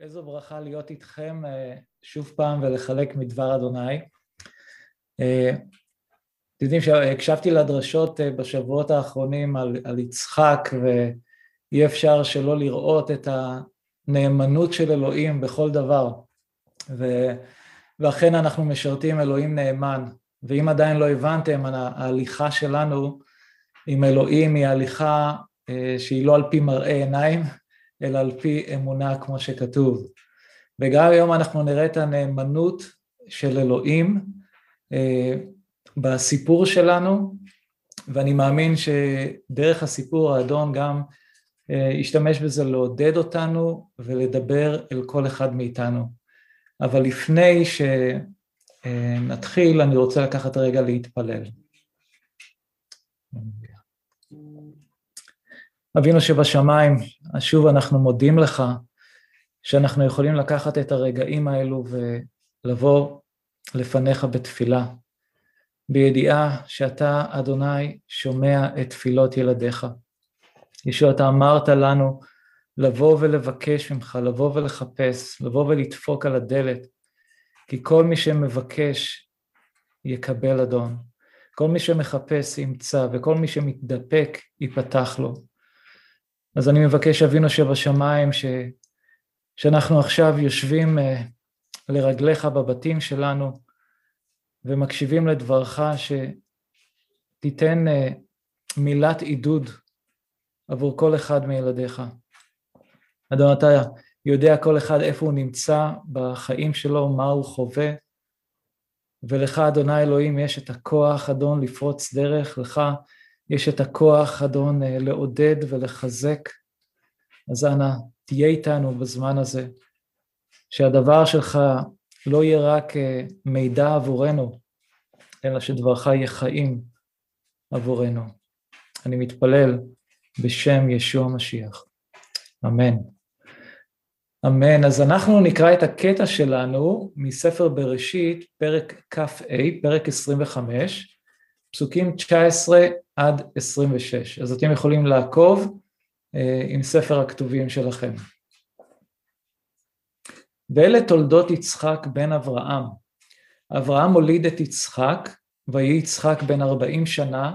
איזו ברכה להיות איתכם שוב פעם ולחלק מדבר אדוני. אתם יודעים שהקשבתי לדרשות בשבועות האחרונים על, על יצחק ואי אפשר שלא לראות את הנאמנות של אלוהים בכל דבר ו, ואכן אנחנו משרתים אלוהים נאמן ואם עדיין לא הבנתם ההליכה שלנו עם אלוהים היא הליכה שהיא לא על פי מראה עיניים אלא על פי אמונה כמו שכתוב. וגם היום אנחנו נראה את הנאמנות של אלוהים אה, בסיפור שלנו, ואני מאמין שדרך הסיפור האדון גם אה, ישתמש בזה לעודד אותנו ולדבר אל כל אחד מאיתנו. אבל לפני שנתחיל אני רוצה לקחת רגע להתפלל. אבינו שבשמיים, שוב אנחנו מודים לך שאנחנו יכולים לקחת את הרגעים האלו ולבוא לפניך בתפילה, בידיעה שאתה, אדוני, שומע את תפילות ילדיך. ישוע, אתה אמרת לנו לבוא ולבקש ממך, לבוא ולחפש, לבוא ולדפוק על הדלת, כי כל מי שמבקש יקבל אדון. כל מי שמחפש ימצא, וכל מי שמתדפק ייפתח לו. אז אני מבקש אבינו שבשמיים ש... שאנחנו עכשיו יושבים uh, לרגליך בבתים שלנו ומקשיבים לדברך שתיתן uh, מילת עידוד עבור כל אחד מילדיך. אדון אתה יודע כל אחד איפה הוא נמצא בחיים שלו, מה הוא חווה, ולך אדוני אלוהים יש את הכוח אדון לפרוץ דרך, לך יש את הכוח, אדון, אה, לעודד ולחזק. אז אנא, תהיה איתנו בזמן הזה, שהדבר שלך לא יהיה רק אה, מידע עבורנו, אלא שדברך יהיה חיים עבורנו. אני מתפלל בשם ישוע המשיח. אמן. אמן. אז אנחנו נקרא את הקטע שלנו מספר בראשית, פרק כ"ה, פרק 25, פסוקים 19 עד 26. אז אתם יכולים לעקוב אה, עם ספר הכתובים שלכם. ואלה תולדות יצחק בן אברהם. אברהם הוליד את יצחק, ויהי יצחק בן ארבעים שנה,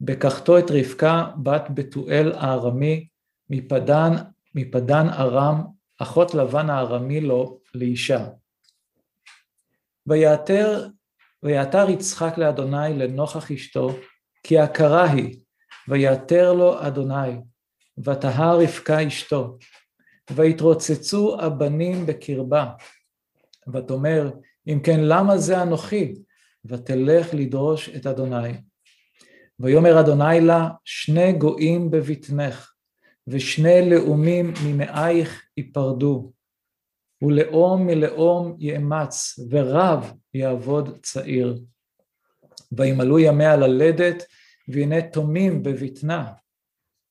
בקחתו את רבקה בת בתואל הארמי, מפדן, מפדן ארם, אחות לבן הארמי לו לאישה. ויעתר, ויעתר יצחק לאדוני לנוכח אשתו, כי הכרה היא, ויעתר לו אדוני, ותהה רבקה אשתו, ויתרוצצו הבנים בקרבה, ותאמר, אם כן למה זה אנוכי? ותלך לדרוש את אדוני. ויאמר אדוני לה, שני גויים בבטנך, ושני לאומים ממאייך ייפרדו, ולאום מלאום יאמץ, ורב יעבוד צעיר. וימלאו ימיה ללדת, והנה תומים בבטנה.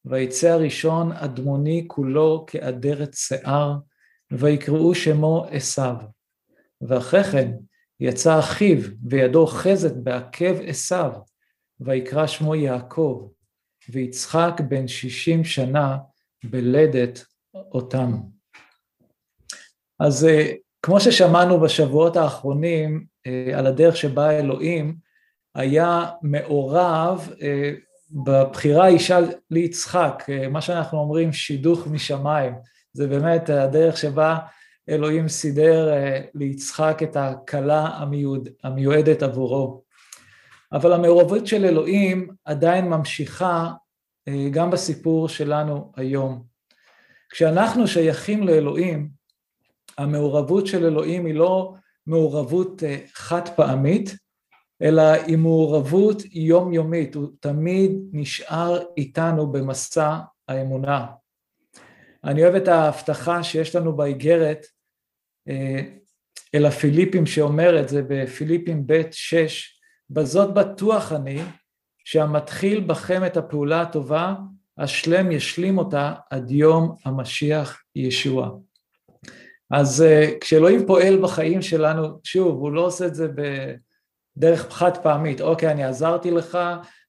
ויצא הראשון אדמוני כולו כאדרת שיער, ויקראו שמו עשיו. ואחרי כן יצא אחיו, וידו אוחזת בעקב עשיו, ויקרא שמו יעקב, ויצחק בן שישים שנה בלדת אותם. אז אה, כמו ששמענו בשבועות האחרונים אה, על הדרך שבה אלוהים היה מעורב אה, בבחירה אישה ליצחק, מה שאנחנו אומרים שידוך משמיים, זה באמת הדרך שבה אלוהים סידר ליצחק את הכלה המיועד, המיועדת עבורו. אבל המעורבות של אלוהים עדיין ממשיכה גם בסיפור שלנו היום. כשאנחנו שייכים לאלוהים, המעורבות של אלוהים היא לא מעורבות חד פעמית, אלא היא מעורבות יומיומית, הוא תמיד נשאר איתנו במסע האמונה. אני אוהב את ההבטחה שיש לנו באיגרת אה, אל הפיליפים שאומרת, זה בפיליפים ב' 6, בזאת בטוח אני שהמתחיל בכם את הפעולה הטובה, השלם ישלים אותה עד יום המשיח ישוע. אז אה, כשאלוהים פועל בחיים שלנו, שוב, הוא לא עושה את זה ב... דרך חד פעמית, אוקיי, אני עזרתי לך,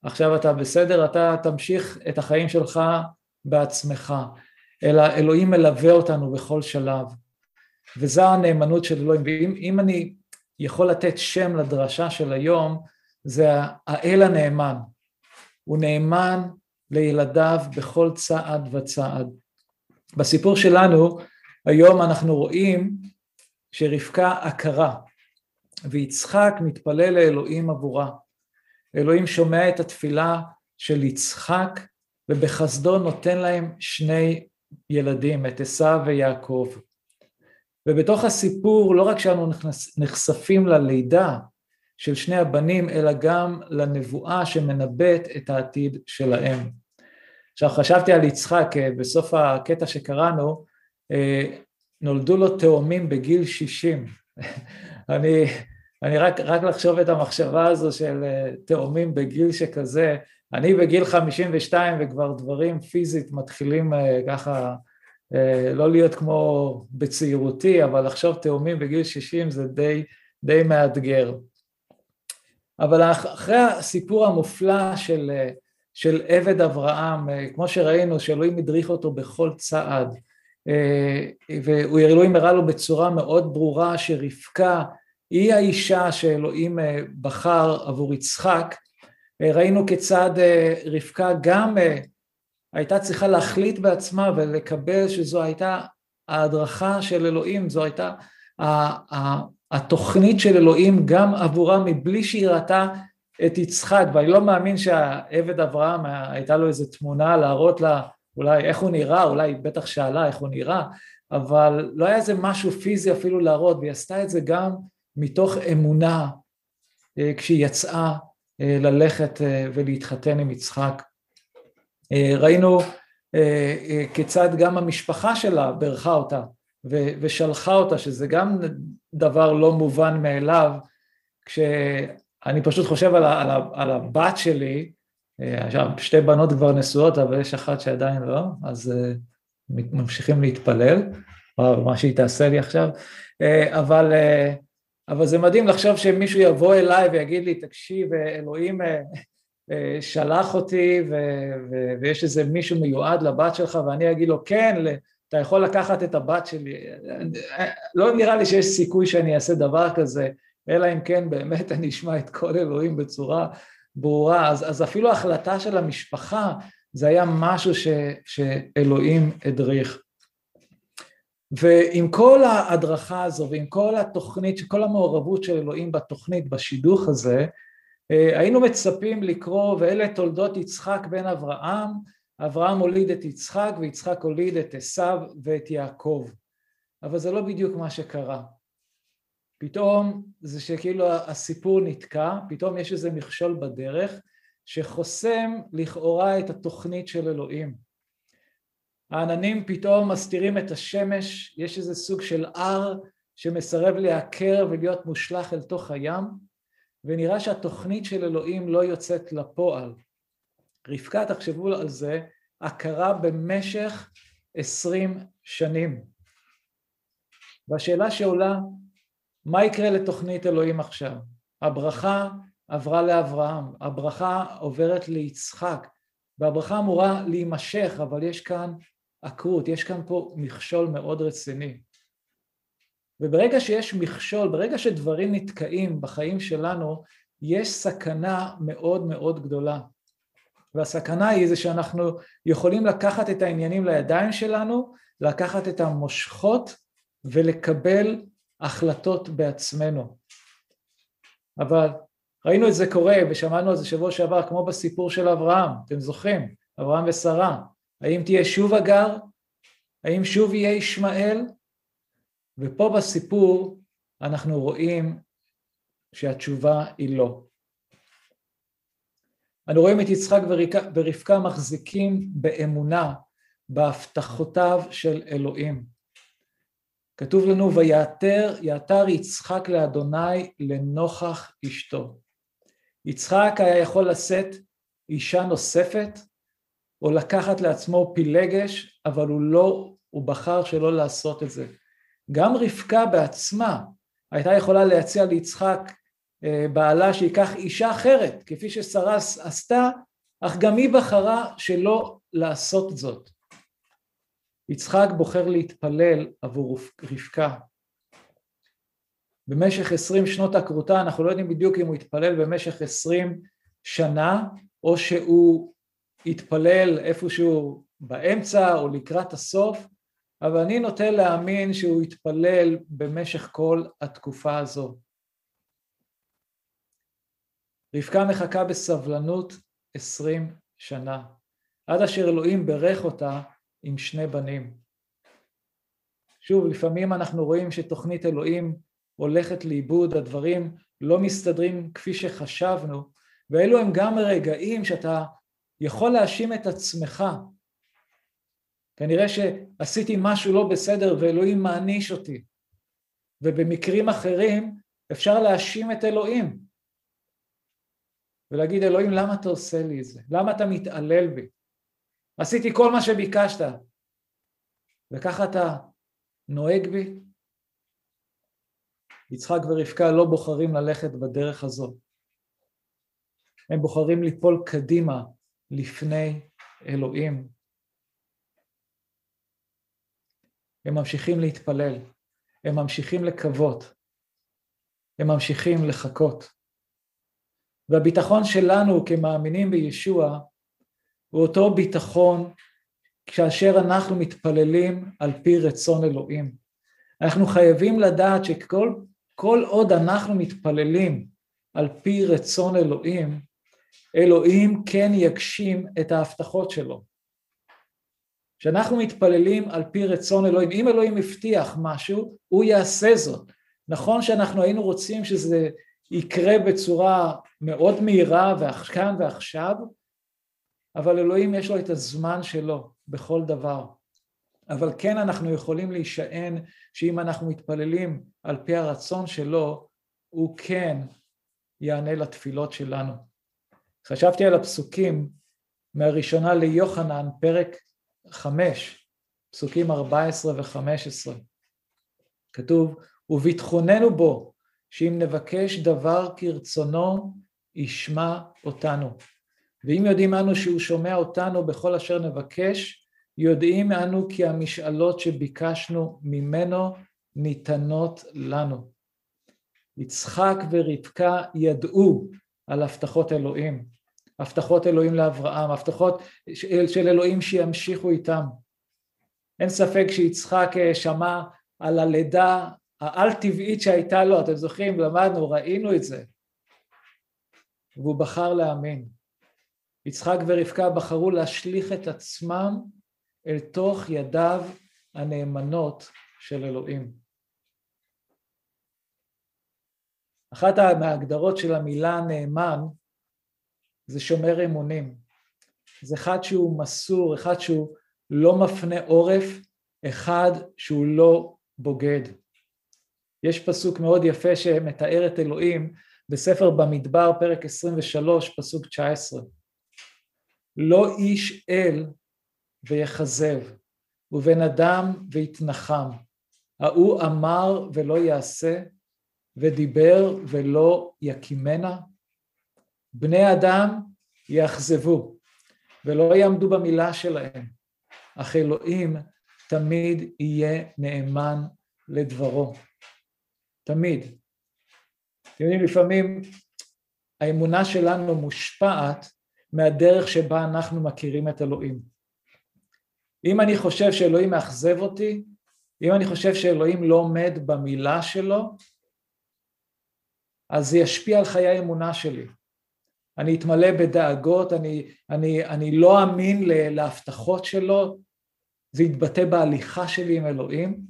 עכשיו אתה בסדר, אתה תמשיך את החיים שלך בעצמך, אלא אלוהים מלווה אותנו בכל שלב, וזו הנאמנות של אלוהים. ואם אני יכול לתת שם לדרשה של היום, זה האל הנאמן. הוא נאמן לילדיו בכל צעד וצעד. בסיפור שלנו, היום אנחנו רואים שרבקה עקרה, ויצחק מתפלל לאלוהים עבורה. אלוהים שומע את התפילה של יצחק, ובחסדו נותן להם שני ילדים, את עשיו ויעקב. ובתוך הסיפור לא רק שאנו נחשפים ללידה של שני הבנים, אלא גם לנבואה שמנבאת את העתיד שלהם. עכשיו חשבתי על יצחק אה, בסוף הקטע שקראנו, נולדו לו תאומים בגיל 60. אני, אני רק, רק לחשוב את המחשבה הזו של אה, תאומים בגיל שכזה, אני בגיל 52 וכבר דברים פיזית מתחילים ככה לא להיות כמו בצעירותי, אבל לחשוב תאומים בגיל 60 זה די, די מאתגר. אבל אחרי הסיפור המופלא של, של עבד אברהם, כמו שראינו שאלוהים הדריך אותו בכל צעד, ואלוהים הראה לו בצורה מאוד ברורה שרבקה היא האישה שאלוהים בחר עבור יצחק, ראינו כיצד רבקה גם הייתה צריכה להחליט בעצמה ולקבל שזו הייתה ההדרכה של אלוהים, זו הייתה התוכנית של אלוהים גם עבורה מבלי שהיא ראתה את יצחק, ואני לא מאמין שהעבד אברהם הייתה לו איזו תמונה להראות לה אולי איך הוא נראה, אולי היא בטח שאלה איך הוא נראה, אבל לא היה איזה משהו פיזי אפילו להראות, והיא עשתה את זה גם מתוך אמונה אה, כשהיא יצאה אה, ללכת אה, ולהתחתן עם יצחק. ראינו כיצד גם המשפחה שלה בירכה אותה ושלחה אותה, שזה גם דבר לא מובן מאליו, כשאני פשוט חושב על, על, על הבת שלי, עכשיו שתי בנות כבר נשואות אבל יש אחת שעדיין לא, אז ממשיכים להתפלל, או מה שהיא תעשה לי עכשיו, אבל, אבל זה מדהים לחשוב שמישהו יבוא אליי ויגיד לי, תקשיב, אלוהים שלח אותי ו, ו, ויש איזה מישהו מיועד לבת שלך ואני אגיד לו כן, אתה יכול לקחת את הבת שלי, לא נראה לי שיש סיכוי שאני אעשה דבר כזה, אלא אם כן באמת אני אשמע את כל אלוהים בצורה ברורה, אז, אז אפילו ההחלטה של המשפחה זה היה משהו ש, שאלוהים הדריך. ועם כל ההדרכה הזו ועם כל התוכנית, כל המעורבות של אלוהים בתוכנית, בשידוך הזה, אה, היינו מצפים לקרוא ואלה תולדות יצחק בן אברהם אברהם הוליד את יצחק ויצחק הוליד את עשיו ואת יעקב, אבל זה לא בדיוק מה שקרה. פתאום זה שכאילו הסיפור נתקע, פתאום יש איזה מכשול בדרך שחוסם לכאורה את התוכנית של אלוהים. העננים פתאום מסתירים את השמש, יש איזה סוג של הר שמסרב להיעקר ולהיות מושלך אל תוך הים, ונראה שהתוכנית של אלוהים לא יוצאת לפועל. רבקה, תחשבו על זה, הכרה במשך עשרים שנים. והשאלה שעולה, מה יקרה לתוכנית אלוהים עכשיו? הברכה עברה לאברהם, הברכה עוברת ליצחק, והברכה אמורה להימשך, אבל יש כאן עקרות, יש כאן פה מכשול מאוד רציני. וברגע שיש מכשול, ברגע שדברים נתקעים בחיים שלנו, יש סכנה מאוד מאוד גדולה. והסכנה היא זה שאנחנו יכולים לקחת את העניינים לידיים שלנו, לקחת את המושכות ולקבל החלטות בעצמנו. אבל ראינו את זה קורה ושמענו על זה שבוע שעבר כמו בסיפור של אברהם, אתם זוכרים? אברהם ושרה, האם תהיה שוב הגר? האם שוב יהיה ישמעאל? ופה בסיפור אנחנו רואים שהתשובה היא לא. אנו רואים את יצחק ורבקה מחזיקים באמונה בהבטחותיו של אלוהים. כתוב לנו ויעתר יעתר יצחק לאדוני לנוכח אשתו. יצחק היה יכול לשאת אישה נוספת או לקחת לעצמו פילגש, אבל הוא לא, הוא בחר שלא לעשות את זה. גם רבקה בעצמה הייתה יכולה להציע ליצחק אה, בעלה שייקח אישה אחרת, כפי ששרה עשתה, אך גם היא בחרה שלא לעשות זאת. יצחק בוחר להתפלל עבור רבקה, במשך עשרים שנות הכרותה, אנחנו לא יודעים בדיוק אם הוא התפלל במשך עשרים שנה, או שהוא התפלל איפשהו באמצע או לקראת הסוף, אבל אני נוטה להאמין שהוא התפלל במשך כל התקופה הזו. רבקה מחכה בסבלנות עשרים שנה, עד אשר אלוהים ברך אותה עם שני בנים. שוב, לפעמים אנחנו רואים שתוכנית אלוהים הולכת לאיבוד, הדברים לא מסתדרים כפי שחשבנו, ואלו הם גם רגעים שאתה יכול להאשים את עצמך. כנראה שעשיתי משהו לא בסדר ואלוהים מעניש אותי. ובמקרים אחרים אפשר להאשים את אלוהים. ולהגיד, אלוהים, למה אתה עושה לי את זה? למה אתה מתעלל בי? עשיתי כל מה שביקשת. וככה אתה נוהג בי? יצחק ורבקה לא בוחרים ללכת בדרך הזו. הם בוחרים ליפול קדימה לפני אלוהים. הם ממשיכים להתפלל, הם ממשיכים לקוות, הם ממשיכים לחכות. והביטחון שלנו כמאמינים בישוע הוא אותו ביטחון כאשר אנחנו מתפללים על פי רצון אלוהים. אנחנו חייבים לדעת שכל עוד אנחנו מתפללים על פי רצון אלוהים, אלוהים כן יגשים את ההבטחות שלו. כשאנחנו מתפללים על פי רצון אלוהים, אם אלוהים הבטיח משהו, הוא יעשה זאת. נכון שאנחנו היינו רוצים שזה יקרה בצורה מאוד מהירה כאן ועכשיו, אבל אלוהים יש לו את הזמן שלו בכל דבר. אבל כן אנחנו יכולים להישען שאם אנחנו מתפללים על פי הרצון שלו, הוא כן יענה לתפילות שלנו. חשבתי על הפסוקים מהראשונה ליוחנן, פרק חמש, פסוקים ארבע עשרה וחמש עשרה. כתוב, וביטחוננו בו, שאם נבקש דבר כרצונו, ישמע אותנו. ואם יודעים אנו שהוא שומע אותנו בכל אשר נבקש, יודעים אנו כי המשאלות שביקשנו ממנו ניתנות לנו. יצחק ורבקה ידעו על הבטחות אלוהים, הבטחות אלוהים לאברהם, הבטחות של אלוהים שימשיכו איתם. אין ספק שיצחק אה, שמע על הלידה העל טבעית שהייתה לו, אתם זוכרים, למדנו, ראינו את זה. והוא בחר להאמין. יצחק ורבקה בחרו להשליך את עצמם אל תוך ידיו הנאמנות של אלוהים. אחת מההגדרות של המילה נאמן זה שומר אמונים. זה אחד שהוא מסור, אחד שהוא לא מפנה עורף, אחד שהוא לא בוגד. יש פסוק מאוד יפה שמתאר את אלוהים בספר במדבר, פרק 23, פסוק 19. לא איש אל ויכזב, ובן אדם ויתנחם. ההוא אמר ולא יעשה, ודיבר ולא יקימנה. בני אדם יאכזבו ולא יעמדו במילה שלהם, אך אלוהים תמיד יהיה נאמן לדברו. תמיד. אתם יודעים, לפעמים האמונה שלנו מושפעת מהדרך שבה אנחנו מכירים את אלוהים. אם אני חושב שאלוהים מאכזב אותי, אם אני חושב שאלוהים לא עומד במילה שלו, אז זה ישפיע על חיי האמונה שלי. אני אתמלא בדאגות, אני, אני, אני לא אמין להבטחות שלו, זה יתבטא בהליכה שלי עם אלוהים,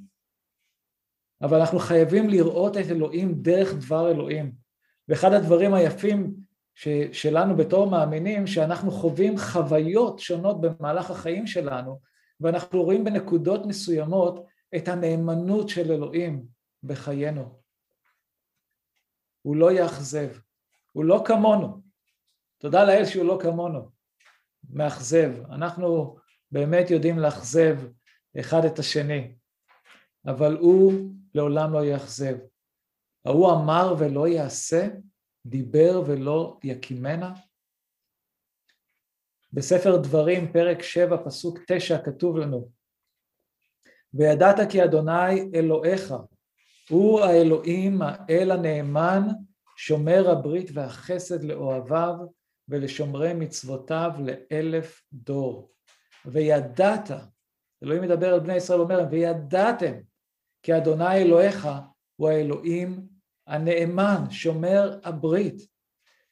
אבל אנחנו חייבים לראות את אלוהים דרך דבר אלוהים. ואחד הדברים היפים ש, שלנו בתור מאמינים, שאנחנו חווים חוויות שונות במהלך החיים שלנו, ואנחנו רואים בנקודות מסוימות את הנאמנות של אלוהים בחיינו. הוא לא יאכזב, הוא לא כמונו. תודה לאל שהוא לא כמונו, מאכזב. אנחנו באמת יודעים לאכזב אחד את השני, אבל הוא לעולם לא יאכזב. ההוא אמר ולא יעשה, דיבר ולא יקימנה. בספר דברים, פרק 7, פסוק 9, כתוב לנו, וידעת כי אדוני אלוהיך הוא האלוהים, האל הנאמן, שומר הברית והחסד לאוהביו ולשומרי מצוותיו לאלף דור. וידעת, אלוהים מדבר על בני ישראל, אומר, וידעתם כי אדוני אלוהיך הוא האלוהים הנאמן, שומר הברית.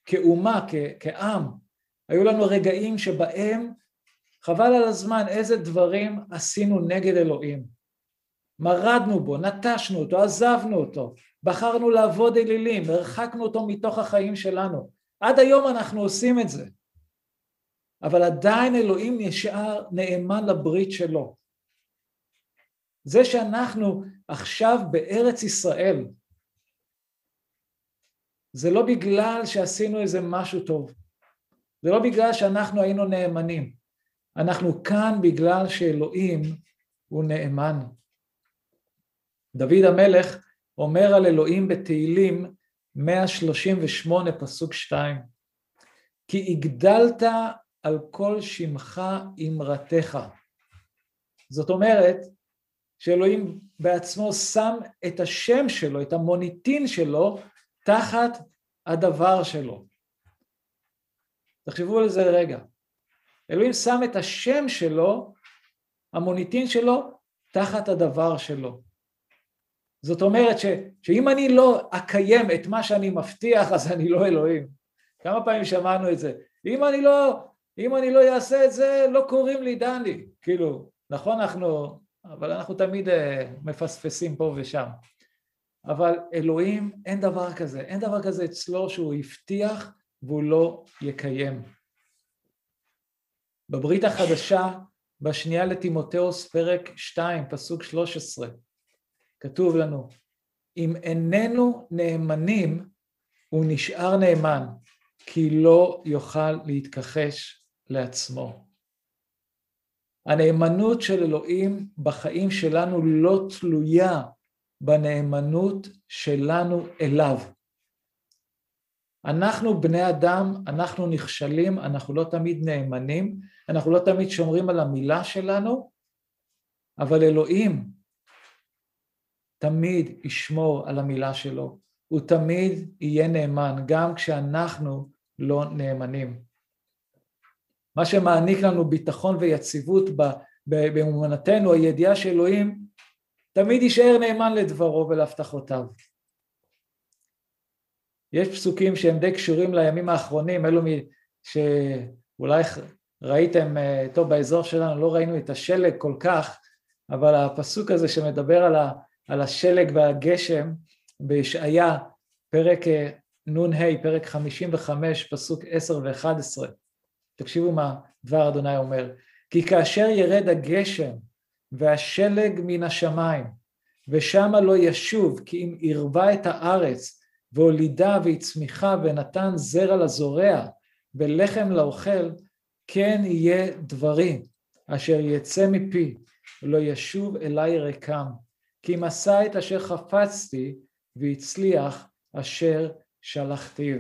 כאומה, כ- כעם, היו לנו רגעים שבהם חבל על הזמן איזה דברים עשינו נגד אלוהים. מרדנו בו, נטשנו אותו, עזבנו אותו, בחרנו לעבוד אלילים, הרחקנו אותו מתוך החיים שלנו. עד היום אנחנו עושים את זה. אבל עדיין אלוהים נשאר נאמן לברית שלו. זה שאנחנו עכשיו בארץ ישראל, זה לא בגלל שעשינו איזה משהו טוב, זה לא בגלל שאנחנו היינו נאמנים, אנחנו כאן בגלל שאלוהים הוא נאמן. דוד המלך אומר על אלוהים בתהילים 138 פסוק 2 כי הגדלת על כל שמך אמרתך. זאת אומרת שאלוהים בעצמו שם את השם שלו, את המוניטין שלו, תחת הדבר שלו. תחשבו על זה רגע. אלוהים שם את השם שלו, המוניטין שלו, תחת הדבר שלו. זאת אומרת ש, שאם אני לא אקיים את מה שאני מבטיח, אז אני לא אלוהים. כמה פעמים שמענו את זה? אם אני לא, אם אני לא אעשה את זה, לא קוראים לי דני. כאילו, נכון אנחנו, אבל אנחנו תמיד uh, מפספסים פה ושם. אבל אלוהים, אין דבר כזה, אין דבר כזה אצלו שהוא הבטיח והוא לא יקיים. בברית החדשה, בשנייה לטימותאוס, פרק 2, פסוק 13, כתוב לנו, אם איננו נאמנים, הוא נשאר נאמן, כי לא יוכל להתכחש לעצמו. הנאמנות של אלוהים בחיים שלנו לא תלויה בנאמנות שלנו אליו. אנחנו בני אדם, אנחנו נכשלים, אנחנו לא תמיד נאמנים, אנחנו לא תמיד שומרים על המילה שלנו, אבל אלוהים תמיד ישמור על המילה שלו, הוא תמיד יהיה נאמן, גם כשאנחנו לא נאמנים. מה שמעניק לנו ביטחון ויציבות באמונתנו, הידיעה שאלוהים תמיד יישאר נאמן לדברו ולהבטחותיו. יש פסוקים שהם די קשורים לימים האחרונים, אלו שאולי ראיתם, אה, טוב באזור שלנו לא ראינו את השלג כל כך, אבל הפסוק הזה שמדבר על, ה, על השלג והגשם בישעיה, פרק אה, נ"ה, פרק 55, פסוק 10 ו-11, תקשיבו מה דבר אדוני אומר, כי כאשר ירד הגשם והשלג מן השמיים, ושמה לא ישוב, כי אם ערבה את הארץ, והולידה והצמיחה ונתן זרע לזורע, ולחם לאוכל, כן יהיה דברים אשר יצא מפי, ולא ישוב אליי ריקם, כי אם עשה את אשר חפצתי, והצליח אשר שלחתיו.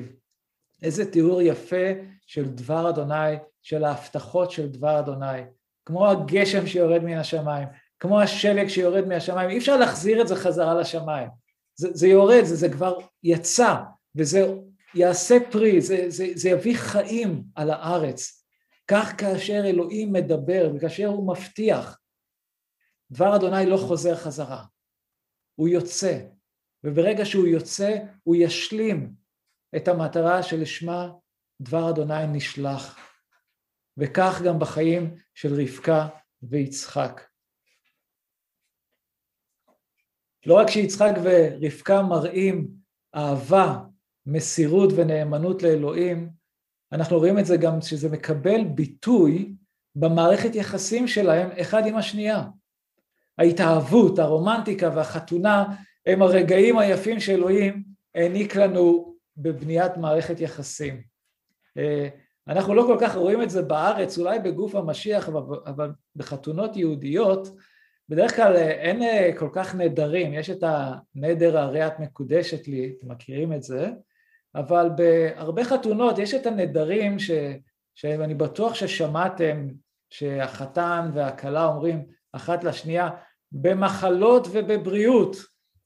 איזה תיאור יפה של דבר אדוני, של ההבטחות של דבר אדוני. כמו הגשם שיורד מן השמיים, כמו השלג שיורד מהשמיים, אי אפשר להחזיר את זה חזרה לשמיים. זה, זה יורד, זה, זה כבר יצא, וזה יעשה פרי, זה, זה, זה יביא חיים על הארץ. כך כאשר אלוהים מדבר וכאשר הוא מבטיח, דבר אדוני לא חוזר חזרה, הוא יוצא, וברגע שהוא יוצא הוא ישלים את המטרה שלשמה דבר אדוני נשלח. וכך גם בחיים של רבקה ויצחק. לא רק שיצחק ורבקה מראים אהבה, מסירות ונאמנות לאלוהים, אנחנו רואים את זה גם שזה מקבל ביטוי במערכת יחסים שלהם אחד עם השנייה. ההתאהבות, הרומנטיקה והחתונה הם הרגעים היפים שאלוהים העניק לנו בבניית מערכת יחסים. אה, אנחנו לא כל כך רואים את זה בארץ, אולי בגוף המשיח, אבל בחתונות יהודיות, בדרך כלל אין אה, כל כך נדרים, יש את הנדר הרי את מקודשת לי, אתם מכירים את זה, אבל בהרבה חתונות יש את הנדרים ש, שאני בטוח ששמעתם שהחתן והכלה אומרים אחת לשנייה, במחלות ובבריאות,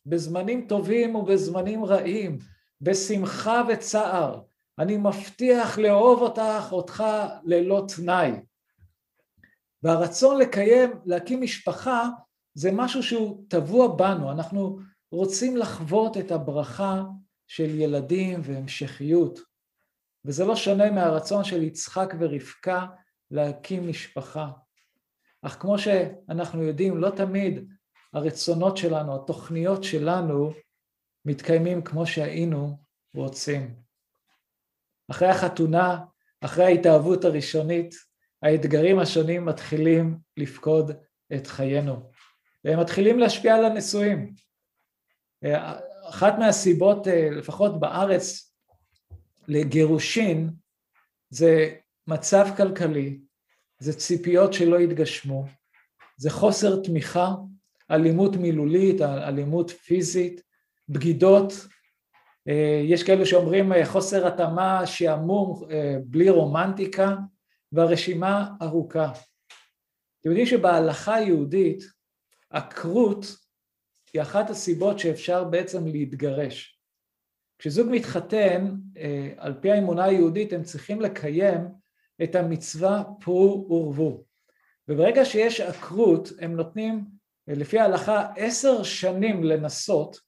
בזמנים טובים ובזמנים רעים, בשמחה וצער. אני מבטיח לאהוב אותך, אותך ללא תנאי. והרצון לקיים, להקים משפחה, זה משהו שהוא טבוע בנו, אנחנו רוצים לחוות את הברכה של ילדים והמשכיות, וזה לא שונה מהרצון של יצחק ורבקה להקים משפחה. אך כמו שאנחנו יודעים, לא תמיד הרצונות שלנו, התוכניות שלנו, מתקיימים כמו שהיינו רוצים. אחרי החתונה, אחרי ההתאהבות הראשונית, האתגרים השונים מתחילים לפקוד את חיינו, והם מתחילים להשפיע על הנישואים. אחת מהסיבות, לפחות בארץ, לגירושין זה מצב כלכלי, זה ציפיות שלא התגשמו, זה חוסר תמיכה, אלימות מילולית, אלימות פיזית, בגידות, יש כאלו שאומרים חוסר התאמה, שעמום, בלי רומנטיקה, והרשימה ארוכה. אתם יודעים שבהלכה היהודית עקרות היא אחת הסיבות שאפשר בעצם להתגרש. כשזוג מתחתן, על פי האמונה היהודית הם צריכים לקיים את המצווה פרו ורבו. וברגע שיש עקרות הם נותנים לפי ההלכה עשר שנים לנסות,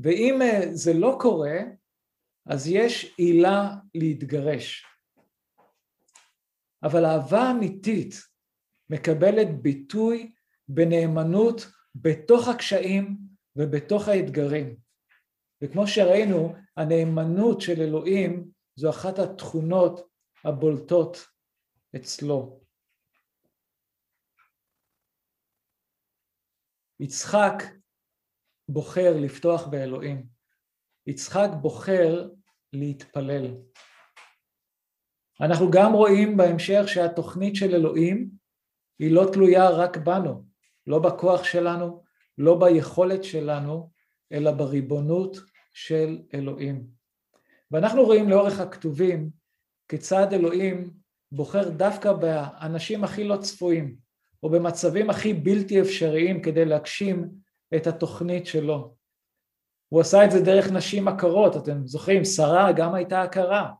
ואם זה לא קורה, אז יש עילה להתגרש. אבל אהבה אמיתית מקבלת ביטוי בנאמנות בתוך הקשיים ובתוך האתגרים. וכמו שראינו, הנאמנות של אלוהים זו אחת התכונות הבולטות אצלו. יצחק בוחר לפתוח באלוהים. יצחק בוחר להתפלל. אנחנו גם רואים בהמשך שהתוכנית של אלוהים היא לא תלויה רק בנו, לא בכוח שלנו, לא ביכולת שלנו, אלא בריבונות של אלוהים. ואנחנו רואים לאורך הכתובים כיצד אלוהים בוחר דווקא באנשים הכי לא צפויים, או במצבים הכי בלתי אפשריים כדי להגשים את התוכנית שלו. הוא עשה את זה דרך נשים עקרות, אתם זוכרים, שרה גם הייתה עקרה,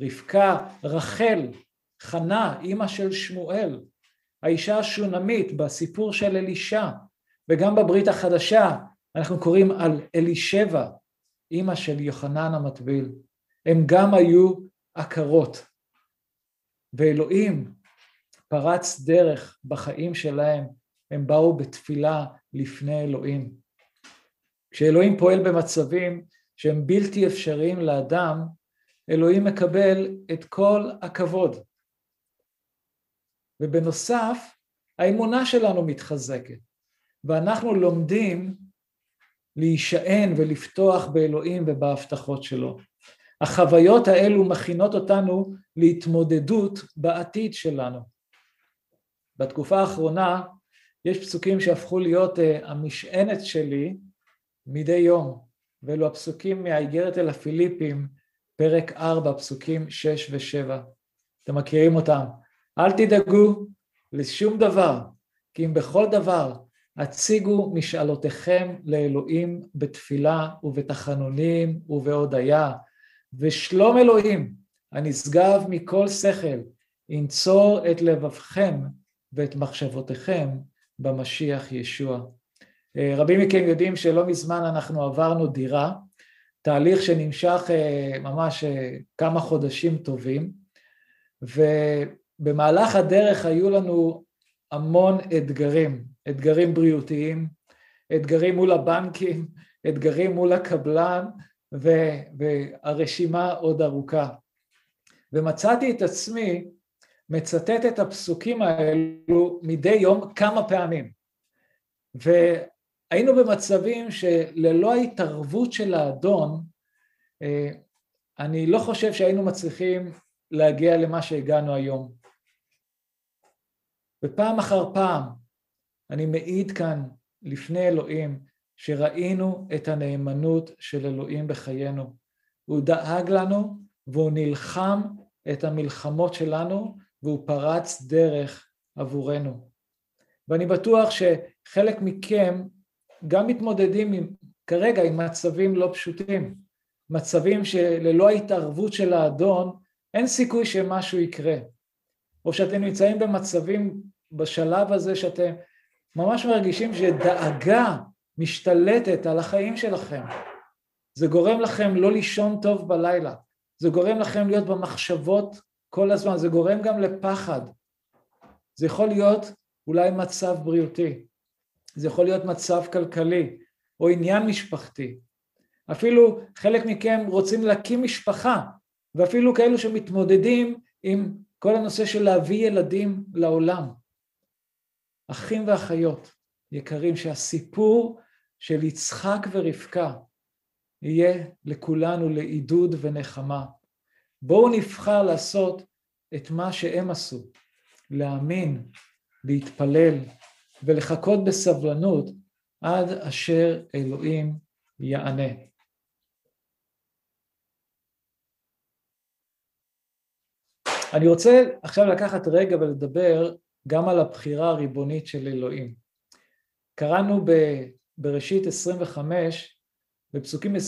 רבקה, רחל, חנה, אימא של שמואל, האישה השונמית בסיפור של אלישע, וגם בברית החדשה אנחנו קוראים על אלישבע, אימא של יוחנן המטביל. הם גם היו עקרות. ואלוהים פרץ דרך בחיים שלהם, הם באו בתפילה לפני אלוהים. כשאלוהים פועל במצבים שהם בלתי אפשריים לאדם, אלוהים מקבל את כל הכבוד. ובנוסף, האמונה שלנו מתחזקת, ואנחנו לומדים להישען ולפתוח באלוהים ובהבטחות שלו. החוויות האלו מכינות אותנו להתמודדות בעתיד שלנו. בתקופה האחרונה יש פסוקים שהפכו להיות המשענת שלי מדי יום, ואלו הפסוקים מהאיגרת אל הפיליפים, פרק 4, פסוקים 6 ו-7. אתם מכירים אותם. אל תדאגו לשום דבר, כי אם בכל דבר הציגו משאלותיכם לאלוהים בתפילה ובתחנונים ובהודיה, ושלום אלוהים הנשגב מכל שכל, ינצור את לבבכם ואת מחשבותיכם במשיח ישוע. רבים מכם יודעים שלא מזמן אנחנו עברנו דירה, תהליך שנמשך ממש כמה חודשים טובים, ובמהלך הדרך היו לנו המון אתגרים, אתגרים בריאותיים, אתגרים מול הבנקים, אתגרים מול הקבלן, והרשימה עוד ארוכה. ומצאתי את עצמי מצטט את הפסוקים האלו מדי יום כמה פעמים. והיינו במצבים שללא ההתערבות של האדון, אני לא חושב שהיינו מצליחים להגיע למה שהגענו היום. ופעם אחר פעם אני מעיד כאן לפני אלוהים שראינו את הנאמנות של אלוהים בחיינו. הוא דאג לנו והוא נלחם את המלחמות שלנו והוא פרץ דרך עבורנו. ואני בטוח שחלק מכם גם מתמודדים עם, כרגע עם מצבים לא פשוטים, מצבים שללא ההתערבות של האדון אין סיכוי שמשהו יקרה, או שאתם נמצאים במצבים בשלב הזה שאתם ממש מרגישים שדאגה משתלטת על החיים שלכם. זה גורם לכם לא לישון טוב בלילה, זה גורם לכם להיות במחשבות כל הזמן, זה גורם גם לפחד. זה יכול להיות אולי מצב בריאותי, זה יכול להיות מצב כלכלי או עניין משפחתי. אפילו חלק מכם רוצים להקים משפחה, ואפילו כאלו שמתמודדים עם כל הנושא של להביא ילדים לעולם. אחים ואחיות יקרים, שהסיפור של יצחק ורבקה יהיה לכולנו לעידוד ונחמה. בואו נבחר לעשות את מה שהם עשו, להאמין, להתפלל ולחכות בסבלנות עד אשר אלוהים יענה. אני רוצה עכשיו לקחת רגע ולדבר גם על הבחירה הריבונית של אלוהים. קראנו בראשית 25, בפסוקים 22-23,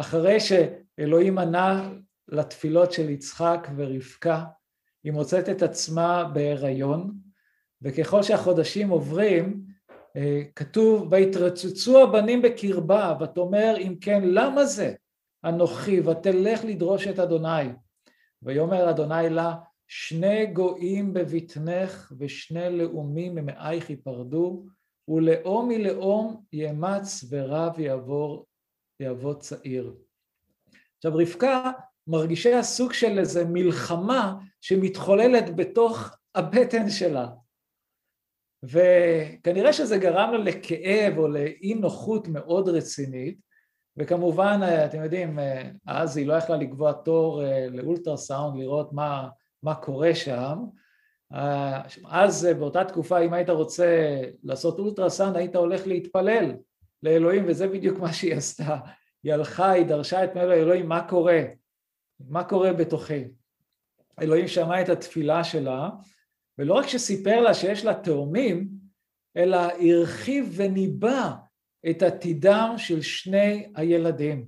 אחרי שאלוהים ענה לתפילות של יצחק ורבקה, היא מוצאת את עצמה בהיריון, וככל שהחודשים עוברים, אה, כתוב, ויתרצצו הבנים בקרבה, ותאמר אם כן למה זה אנוכי ותלך לדרוש את אדוני. ויאמר אדוני לה שני גויים בבטנך ושני לאומים ממאייך ייפרדו ולאום מלאום יאמץ ורב יעבור יעבוד צעיר. עכשיו רבקה מרגישה סוג של איזה מלחמה שמתחוללת בתוך הבטן שלה. וכנראה שזה גרם לה לכאב או לאי נוחות מאוד רצינית, וכמובן, אתם יודעים, אז היא לא יכלה לקבוע תור אה, לאולטרסאונד, לראות מה, מה קורה שם. אז באותה תקופה, אם היית רוצה לעשות אולטרסאונד, היית הולך להתפלל לאלוהים, וזה בדיוק מה שהיא עשתה. היא הלכה, היא דרשה את מלא אלוהים, מה קורה? מה קורה בתוכי? אלוהים שמע את התפילה שלה, ולא רק שסיפר לה שיש לה תאומים, אלא הרחיב וניבא את עתידם של שני הילדים.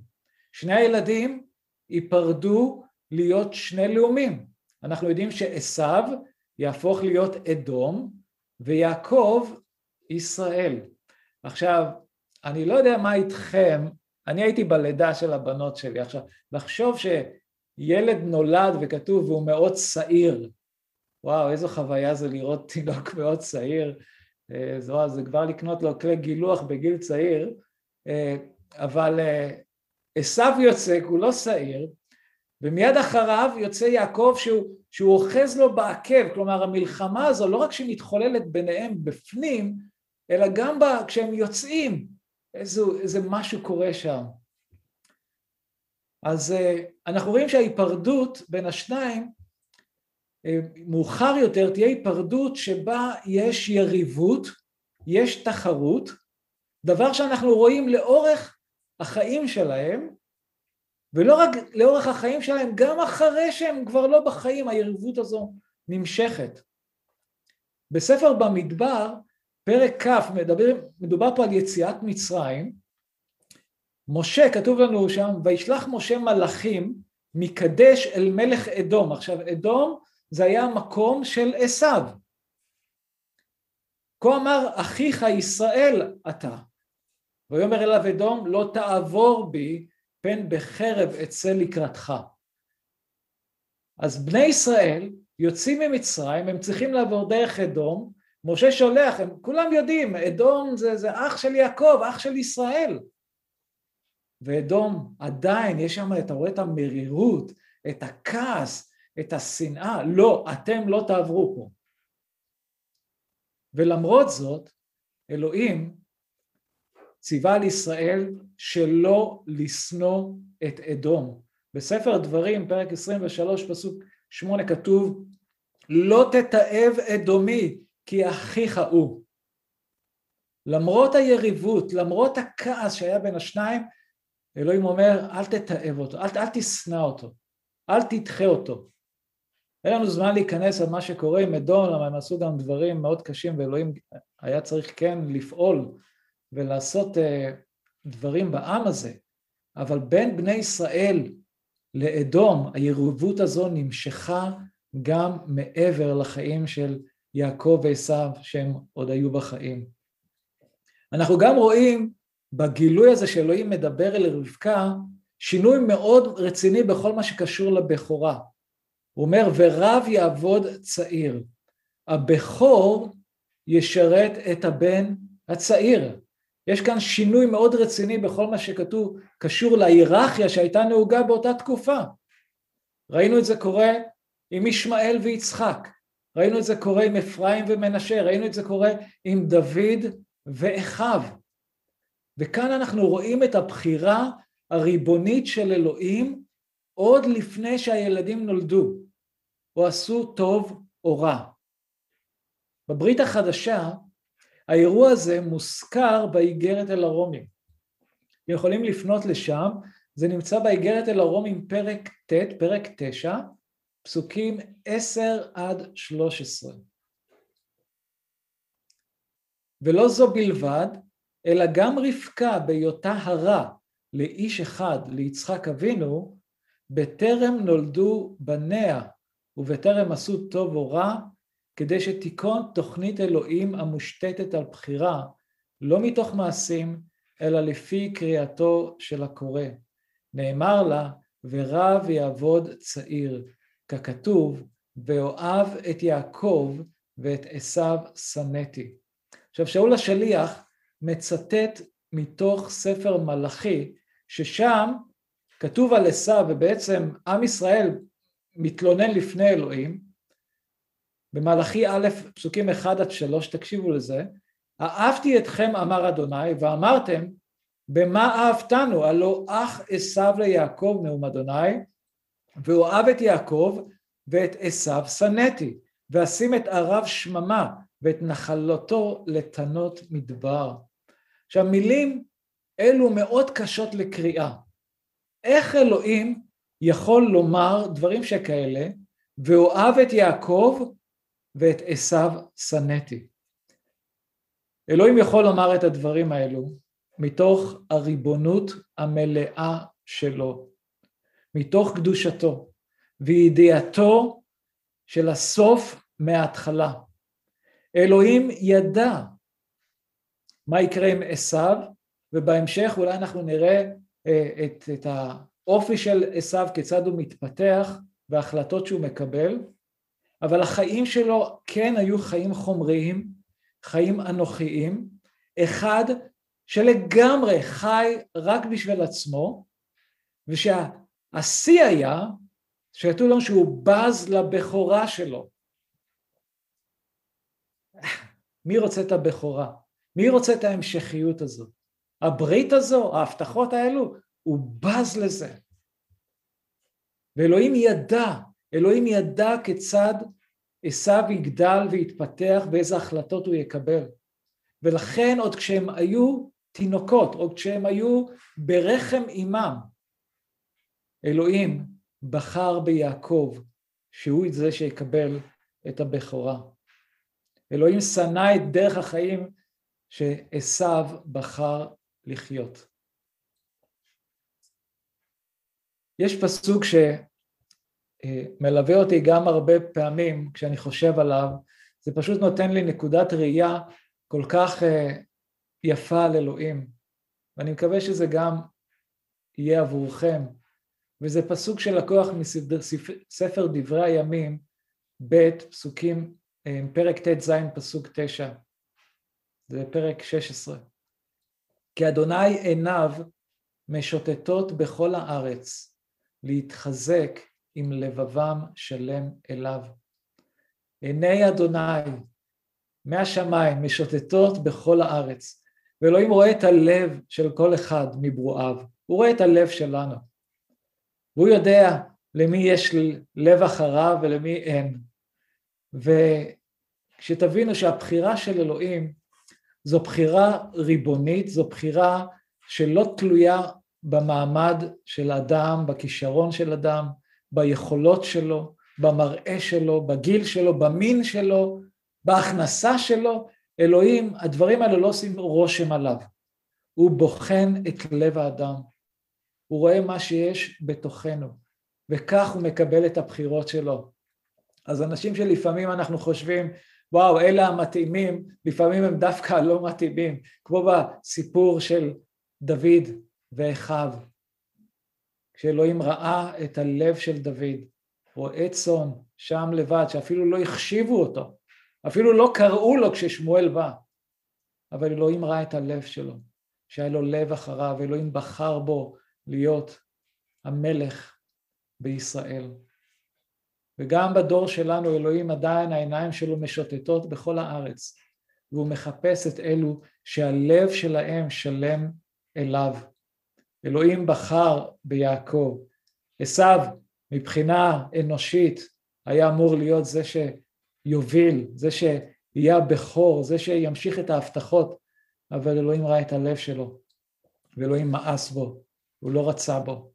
שני הילדים ייפרדו להיות שני לאומים. אנחנו יודעים שעשו יהפוך להיות אדום ויעקב ישראל. עכשיו, אני לא יודע מה איתכם, אני הייתי בלידה של הבנות שלי. עכשיו, לחשוב שילד נולד וכתוב והוא מאוד צעיר, וואו, איזו חוויה זה לראות תינוק מאוד צעיר, אה, זה, זה כבר לקנות לו כלי גילוח בגיל צעיר, אה, אבל אה, עשו יוצא, הוא לא שעיר, ומיד אחריו יוצא יעקב שהוא, שהוא אוחז לו בעקב, כלומר המלחמה הזו לא רק שהיא מתחוללת ביניהם בפנים, אלא גם בה, כשהם יוצאים, איזה, איזה משהו קורה שם. אז אנחנו רואים שההיפרדות בין השניים מאוחר יותר תהיה היפרדות שבה יש יריבות, יש תחרות, דבר שאנחנו רואים לאורך החיים שלהם, ולא רק לאורך החיים שלהם, גם אחרי שהם כבר לא בחיים, היריבות הזו נמשכת. בספר במדבר, פרק כ', מדבר, מדובר פה על יציאת מצרים, משה, כתוב לנו שם, וישלח משה מלאכים מקדש אל מלך אדום. עכשיו, אדום זה היה המקום של עשיו. כה אמר אחיך ישראל אתה. ויאמר אליו אדום לא תעבור בי פן בחרב אצא לקראתך. אז בני ישראל יוצאים ממצרים, הם צריכים לעבור דרך אדום, משה שולח, הם כולם יודעים, אדום זה, זה אח של יעקב, אח של ישראל. ואדום עדיין, יש שם, אתה רואה את המרירות, את הכעס, את השנאה, לא, אתם לא תעברו פה. ולמרות זאת, אלוהים ציווה על ישראל שלא לשנוא את אדום. בספר דברים, פרק 23, פסוק 8, כתוב, לא תתעב אדומי, כי אחיך הוא. למרות היריבות, למרות הכעס שהיה בין השניים, אלוהים אומר, אל תתעב אותו, אל, אל תשנא אותו, אל תדחה אותו. אין לנו זמן להיכנס על מה שקורה עם אדום, למה הם עשו גם דברים מאוד קשים ואלוהים היה צריך כן לפעול ולעשות uh, דברים בעם הזה, אבל בין בני ישראל לאדום היריבות הזו נמשכה גם מעבר לחיים של יעקב ועשיו שהם עוד היו בחיים. אנחנו גם רואים בגילוי הזה שאלוהים מדבר אל רבקה שינוי מאוד רציני בכל מה שקשור לבכורה. הוא אומר, ורב יעבוד צעיר. הבכור ישרת את הבן הצעיר. יש כאן שינוי מאוד רציני בכל מה שכתוב, קשור להיררכיה שהייתה נהוגה באותה תקופה. ראינו את זה קורה עם ישמעאל ויצחק, ראינו את זה קורה עם אפרים ומנשה, ראינו את זה קורה עם דוד ואחיו. וכאן אנחנו רואים את הבחירה הריבונית של אלוהים עוד לפני שהילדים נולדו, או עשו טוב או רע. בברית החדשה האירוע הזה מוזכר באיגרת אל הרומים. יכולים לפנות לשם, זה נמצא באיגרת אל הרומים פרק ט', פרק 9, פסוקים 10 עד 13. ולא זו בלבד, אלא גם רבקה בהיותה הרע לאיש אחד, ליצחק אבינו, בטרם נולדו בניה ובטרם עשו טוב או רע, כדי שתיכון תוכנית אלוהים המושתתת על בחירה, לא מתוך מעשים, אלא לפי קריאתו של הקורא. נאמר לה, ורב יעבוד צעיר, ככתוב, ואוהב את יעקב ואת עשיו שנאתי. עכשיו שאול השליח מצטט מתוך ספר מלאכי, ששם כתוב על עשיו, ובעצם עם ישראל מתלונן לפני אלוהים, במלאכי א', פסוקים 1 עד 3, תקשיבו לזה, אהבתי אתכם אמר אדוני, ואמרתם, במה אהבתנו? הלא אח עשיו ליעקב נאום אדוני, והוא אהב את יעקב ואת עשיו שנאתי, ואשים את ערב שממה ואת נחלתו לתנות מדבר. עכשיו מילים אלו מאוד קשות לקריאה. איך אלוהים יכול לומר דברים שכאלה, ואוהב את יעקב ואת עשיו שנאתי. אלוהים יכול לומר את הדברים האלו מתוך הריבונות המלאה שלו, מתוך קדושתו וידיעתו של הסוף מההתחלה. אלוהים ידע מה יקרה עם עשיו, ובהמשך אולי אנחנו נראה אה, את, את האופי של עשיו, כיצד הוא מתפתח וההחלטות שהוא מקבל, אבל החיים שלו כן היו חיים חומריים, חיים אנוכיים, אחד שלגמרי חי רק בשביל עצמו, ושהשיא היה שכתוב לנו שהוא בז לבכורה שלו. מי רוצה את הבכורה? מי רוצה את ההמשכיות הזאת? הברית הזו, ההבטחות האלו, הוא בז לזה. ואלוהים ידע אלוהים ידע כיצד עשיו יגדל ויתפתח ואיזה החלטות הוא יקבל. ולכן עוד כשהם היו תינוקות, עוד כשהם היו ברחם אימם, אלוהים בחר ביעקב שהוא זה שיקבל את הבכורה. אלוהים שנא את דרך החיים שעשיו בחר לחיות. יש פסוק ש... מלווה אותי גם הרבה פעמים כשאני חושב עליו, זה פשוט נותן לי נקודת ראייה כל כך אה, יפה על אלוהים, ואני מקווה שזה גם יהיה עבורכם, וזה פסוק שלקוח מספר דברי הימים, ב' פסוקים, אה, פרק ט"ז פסוק תשע, זה פרק 16. כי אדוני עיניו משוטטות בכל הארץ, להתחזק עם לבבם שלם אליו. עיני אדוני מהשמיים משוטטות בכל הארץ, ואלוהים רואה את הלב של כל אחד מברואיו, הוא רואה את הלב שלנו, והוא יודע למי יש לב אחריו ולמי אין. וכשתבינו שהבחירה של אלוהים זו בחירה ריבונית, זו בחירה שלא תלויה במעמד של אדם, בכישרון של אדם, ביכולות שלו, במראה שלו, בגיל שלו, במין שלו, בהכנסה שלו, אלוהים, הדברים האלה לא עושים רושם עליו. הוא בוחן את לב האדם. הוא רואה מה שיש בתוכנו, וכך הוא מקבל את הבחירות שלו. אז אנשים שלפעמים אנחנו חושבים, וואו, אלה המתאימים, לפעמים הם דווקא לא מתאימים, כמו בסיפור של דוד ואחיו. כשאלוהים ראה את הלב של דוד, רועה צאן, שם לבד, שאפילו לא החשיבו אותו, אפילו לא קראו לו כששמואל בא, אבל אלוהים ראה את הלב שלו, שהיה לו לב אחריו, אלוהים בחר בו להיות המלך בישראל. וגם בדור שלנו אלוהים עדיין העיניים שלו משוטטות בכל הארץ, והוא מחפש את אלו שהלב שלהם שלם אליו. אלוהים בחר ביעקב. עשיו מבחינה אנושית היה אמור להיות זה שיוביל, זה שיהיה הבכור, זה שימשיך את ההבטחות, אבל אלוהים ראה את הלב שלו, ואלוהים מאס בו, הוא לא רצה בו,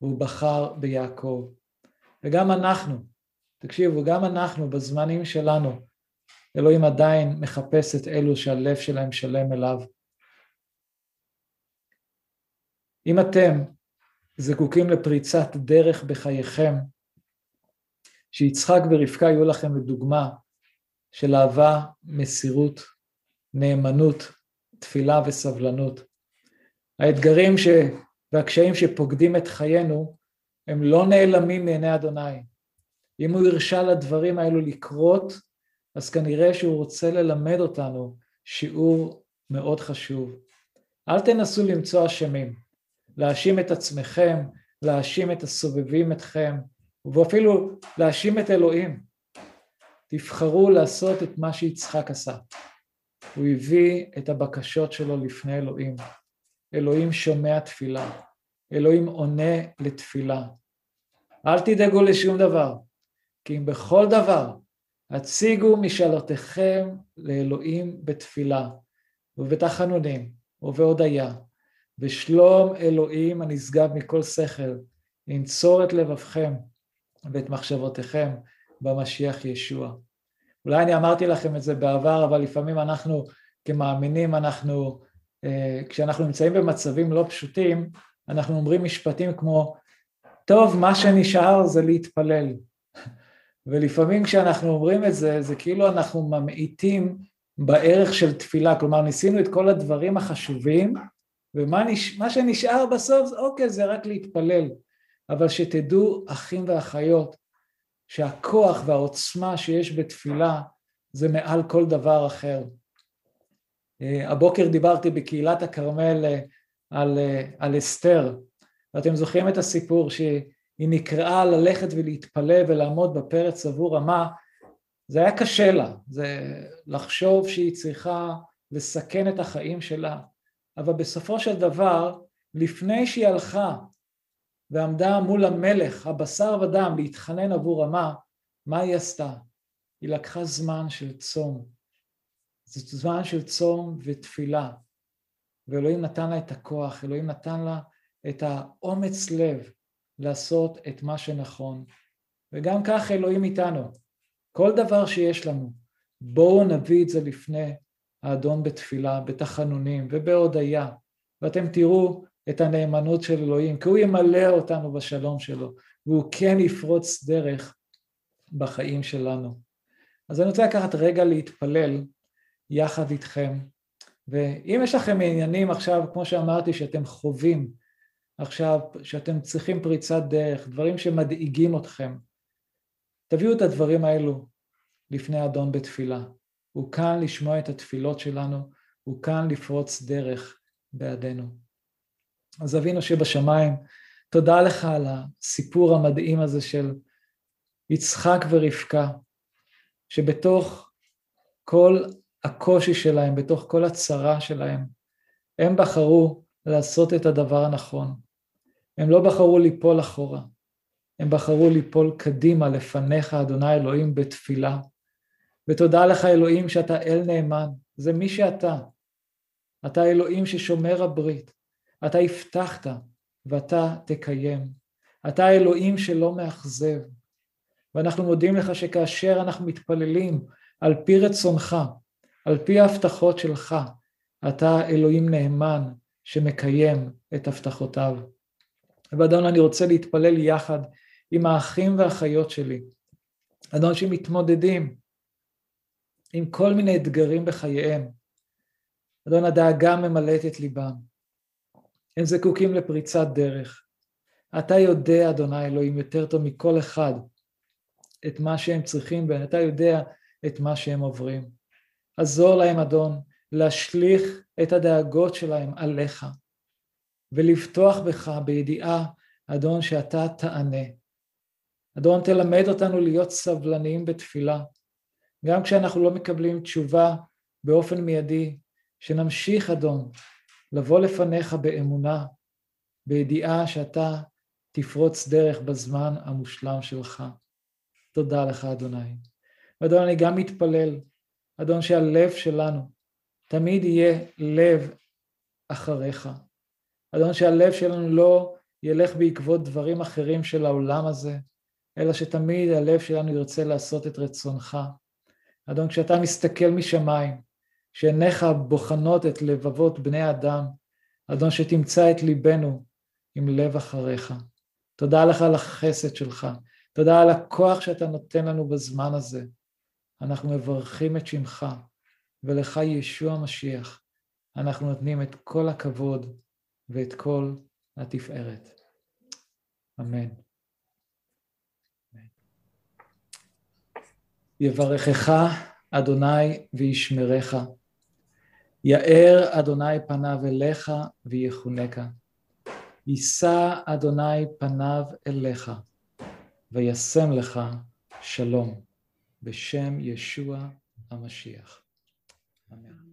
והוא בחר ביעקב. וגם אנחנו, תקשיבו, גם אנחנו בזמנים שלנו, אלוהים עדיין מחפש את אלו שהלב שלהם שלם אליו. אם אתם זקוקים לפריצת דרך בחייכם, שיצחק ורבקה יהיו לכם לדוגמה של אהבה, מסירות, נאמנות, תפילה וסבלנות. האתגרים ש... והקשיים שפוקדים את חיינו הם לא נעלמים מעיני אדוני. אם הוא הרשה לדברים האלו לקרות, אז כנראה שהוא רוצה ללמד אותנו שיעור מאוד חשוב. אל תנסו למצוא אשמים. להאשים את עצמכם, להאשים את הסובבים אתכם, ואפילו להאשים את אלוהים. תבחרו לעשות את מה שיצחק עשה. הוא הביא את הבקשות שלו לפני אלוהים. אלוהים שומע תפילה. אלוהים עונה לתפילה. אל תדאגו לשום דבר, כי אם בכל דבר הציגו משאלותיכם לאלוהים בתפילה ובתחנונים ובהודיה, ושלום אלוהים הנשגב מכל שכל, ינצור את לבבכם ואת מחשבותיכם במשיח ישוע. אולי אני אמרתי לכם את זה בעבר, אבל לפעמים אנחנו כמאמינים, אנחנו, כשאנחנו נמצאים במצבים לא פשוטים, אנחנו אומרים משפטים כמו, טוב, מה שנשאר זה להתפלל. ולפעמים כשאנחנו אומרים את זה, זה כאילו אנחנו ממעיטים בערך של תפילה, כלומר ניסינו את כל הדברים החשובים, ומה נש... שנשאר בסוף, אוקיי, זה רק להתפלל. אבל שתדעו, אחים ואחיות, שהכוח והעוצמה שיש בתפילה זה מעל כל דבר אחר. אה, הבוקר דיברתי בקהילת הכרמל אה, על, אה, על אסתר, ואתם זוכרים את הסיפור שהיא נקראה ללכת ולהתפלל ולעמוד בפרץ עבור עמה, זה היה קשה לה, זה לחשוב שהיא צריכה לסכן את החיים שלה, אבל בסופו של דבר, לפני שהיא הלכה ועמדה מול המלך, הבשר ודם, להתחנן עבור עמה, מה היא עשתה? היא לקחה זמן של צום. זה זמן של צום ותפילה. ואלוהים נתן לה את הכוח, אלוהים נתן לה את האומץ לב לעשות את מה שנכון. וגם כך אלוהים איתנו. כל דבר שיש לנו, בואו נביא את זה לפני האדון בתפילה, בתחנונים ובהודיה, ואתם תראו את הנאמנות של אלוהים, כי הוא ימלא אותנו בשלום שלו, והוא כן יפרוץ דרך בחיים שלנו. אז אני רוצה לקחת רגע להתפלל יחד איתכם, ואם יש לכם עניינים עכשיו, כמו שאמרתי, שאתם חווים עכשיו, שאתם צריכים פריצת דרך, דברים שמדאיגים אתכם, תביאו את הדברים האלו לפני אדון בתפילה. הוא כאן לשמוע את התפילות שלנו, הוא כאן לפרוץ דרך בעדינו. אז אבינו שבשמיים, תודה לך על הסיפור המדהים הזה של יצחק ורבקה, שבתוך כל הקושי שלהם, בתוך כל הצרה שלהם, הם בחרו לעשות את הדבר הנכון. הם לא בחרו ליפול אחורה, הם בחרו ליפול קדימה לפניך, אדוני אלוהים, בתפילה. ותודה לך אלוהים שאתה אל נאמן, זה מי שאתה. אתה אלוהים ששומר הברית, אתה הבטחת ואתה תקיים. אתה אלוהים שלא מאכזב. ואנחנו מודים לך שכאשר אנחנו מתפללים על פי רצונך, על פי ההבטחות שלך, אתה אלוהים נאמן שמקיים את הבטחותיו. ואדון, אני רוצה להתפלל יחד עם האחים והאחיות שלי, אדון שמתמודדים עם כל מיני אתגרים בחייהם. אדון, הדאגה ממלאת את ליבם. הם זקוקים לפריצת דרך. אתה יודע, אדוני אלוהים, יותר טוב מכל אחד את מה שהם צריכים, ואתה יודע את מה שהם עוברים. עזור להם, אדון, להשליך את הדאגות שלהם עליך, ולבטוח בך בידיעה, אדון, שאתה תענה. אדון, תלמד אותנו להיות סבלניים בתפילה, גם כשאנחנו לא מקבלים תשובה באופן מיידי, שנמשיך, אדון, לבוא לפניך באמונה, בידיעה שאתה תפרוץ דרך בזמן המושלם שלך. תודה לך, אדוני. ואדון, אני גם מתפלל, אדון, שהלב שלנו תמיד יהיה לב אחריך. אדון, שהלב שלנו לא ילך בעקבות דברים אחרים של העולם הזה, אלא שתמיד הלב שלנו ירצה לעשות את רצונך. אדון, כשאתה מסתכל משמיים, שעיניך בוחנות את לבבות בני אדם, אדון, שתמצא את ליבנו עם לב אחריך. תודה לך על החסד שלך, תודה על הכוח שאתה נותן לנו בזמן הזה. אנחנו מברכים את שמך, ולך ישוע המשיח. אנחנו נותנים את כל הכבוד ואת כל התפארת. אמן. יברכך אדוני וישמרך. יאר אדוני פניו אליך ויחונקה. יישא אדוני פניו אליך וישם לך שלום בשם ישוע המשיח. אמן.